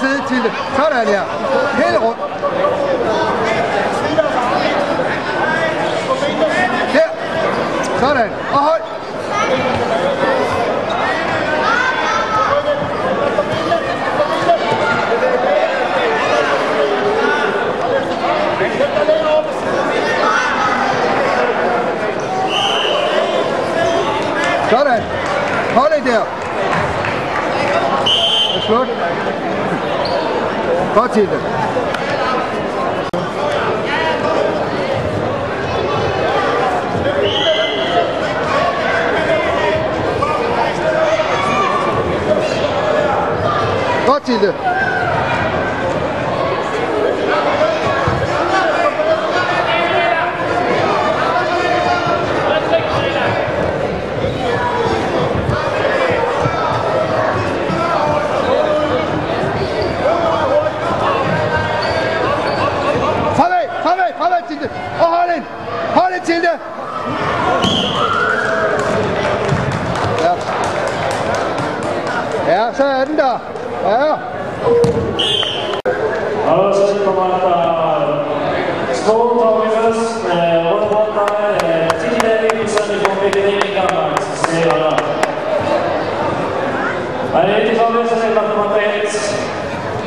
det. Sådan her. Hele rundt. Der. Sådan. Og hold. Sådan. Hold det der. Det er slut. Godt til til det. Ja. Ja, så er den der. Ja. Og så kommer der skål Tobias, rundboldene, tillæggelsen i forbindelse med gamle serier. Men det er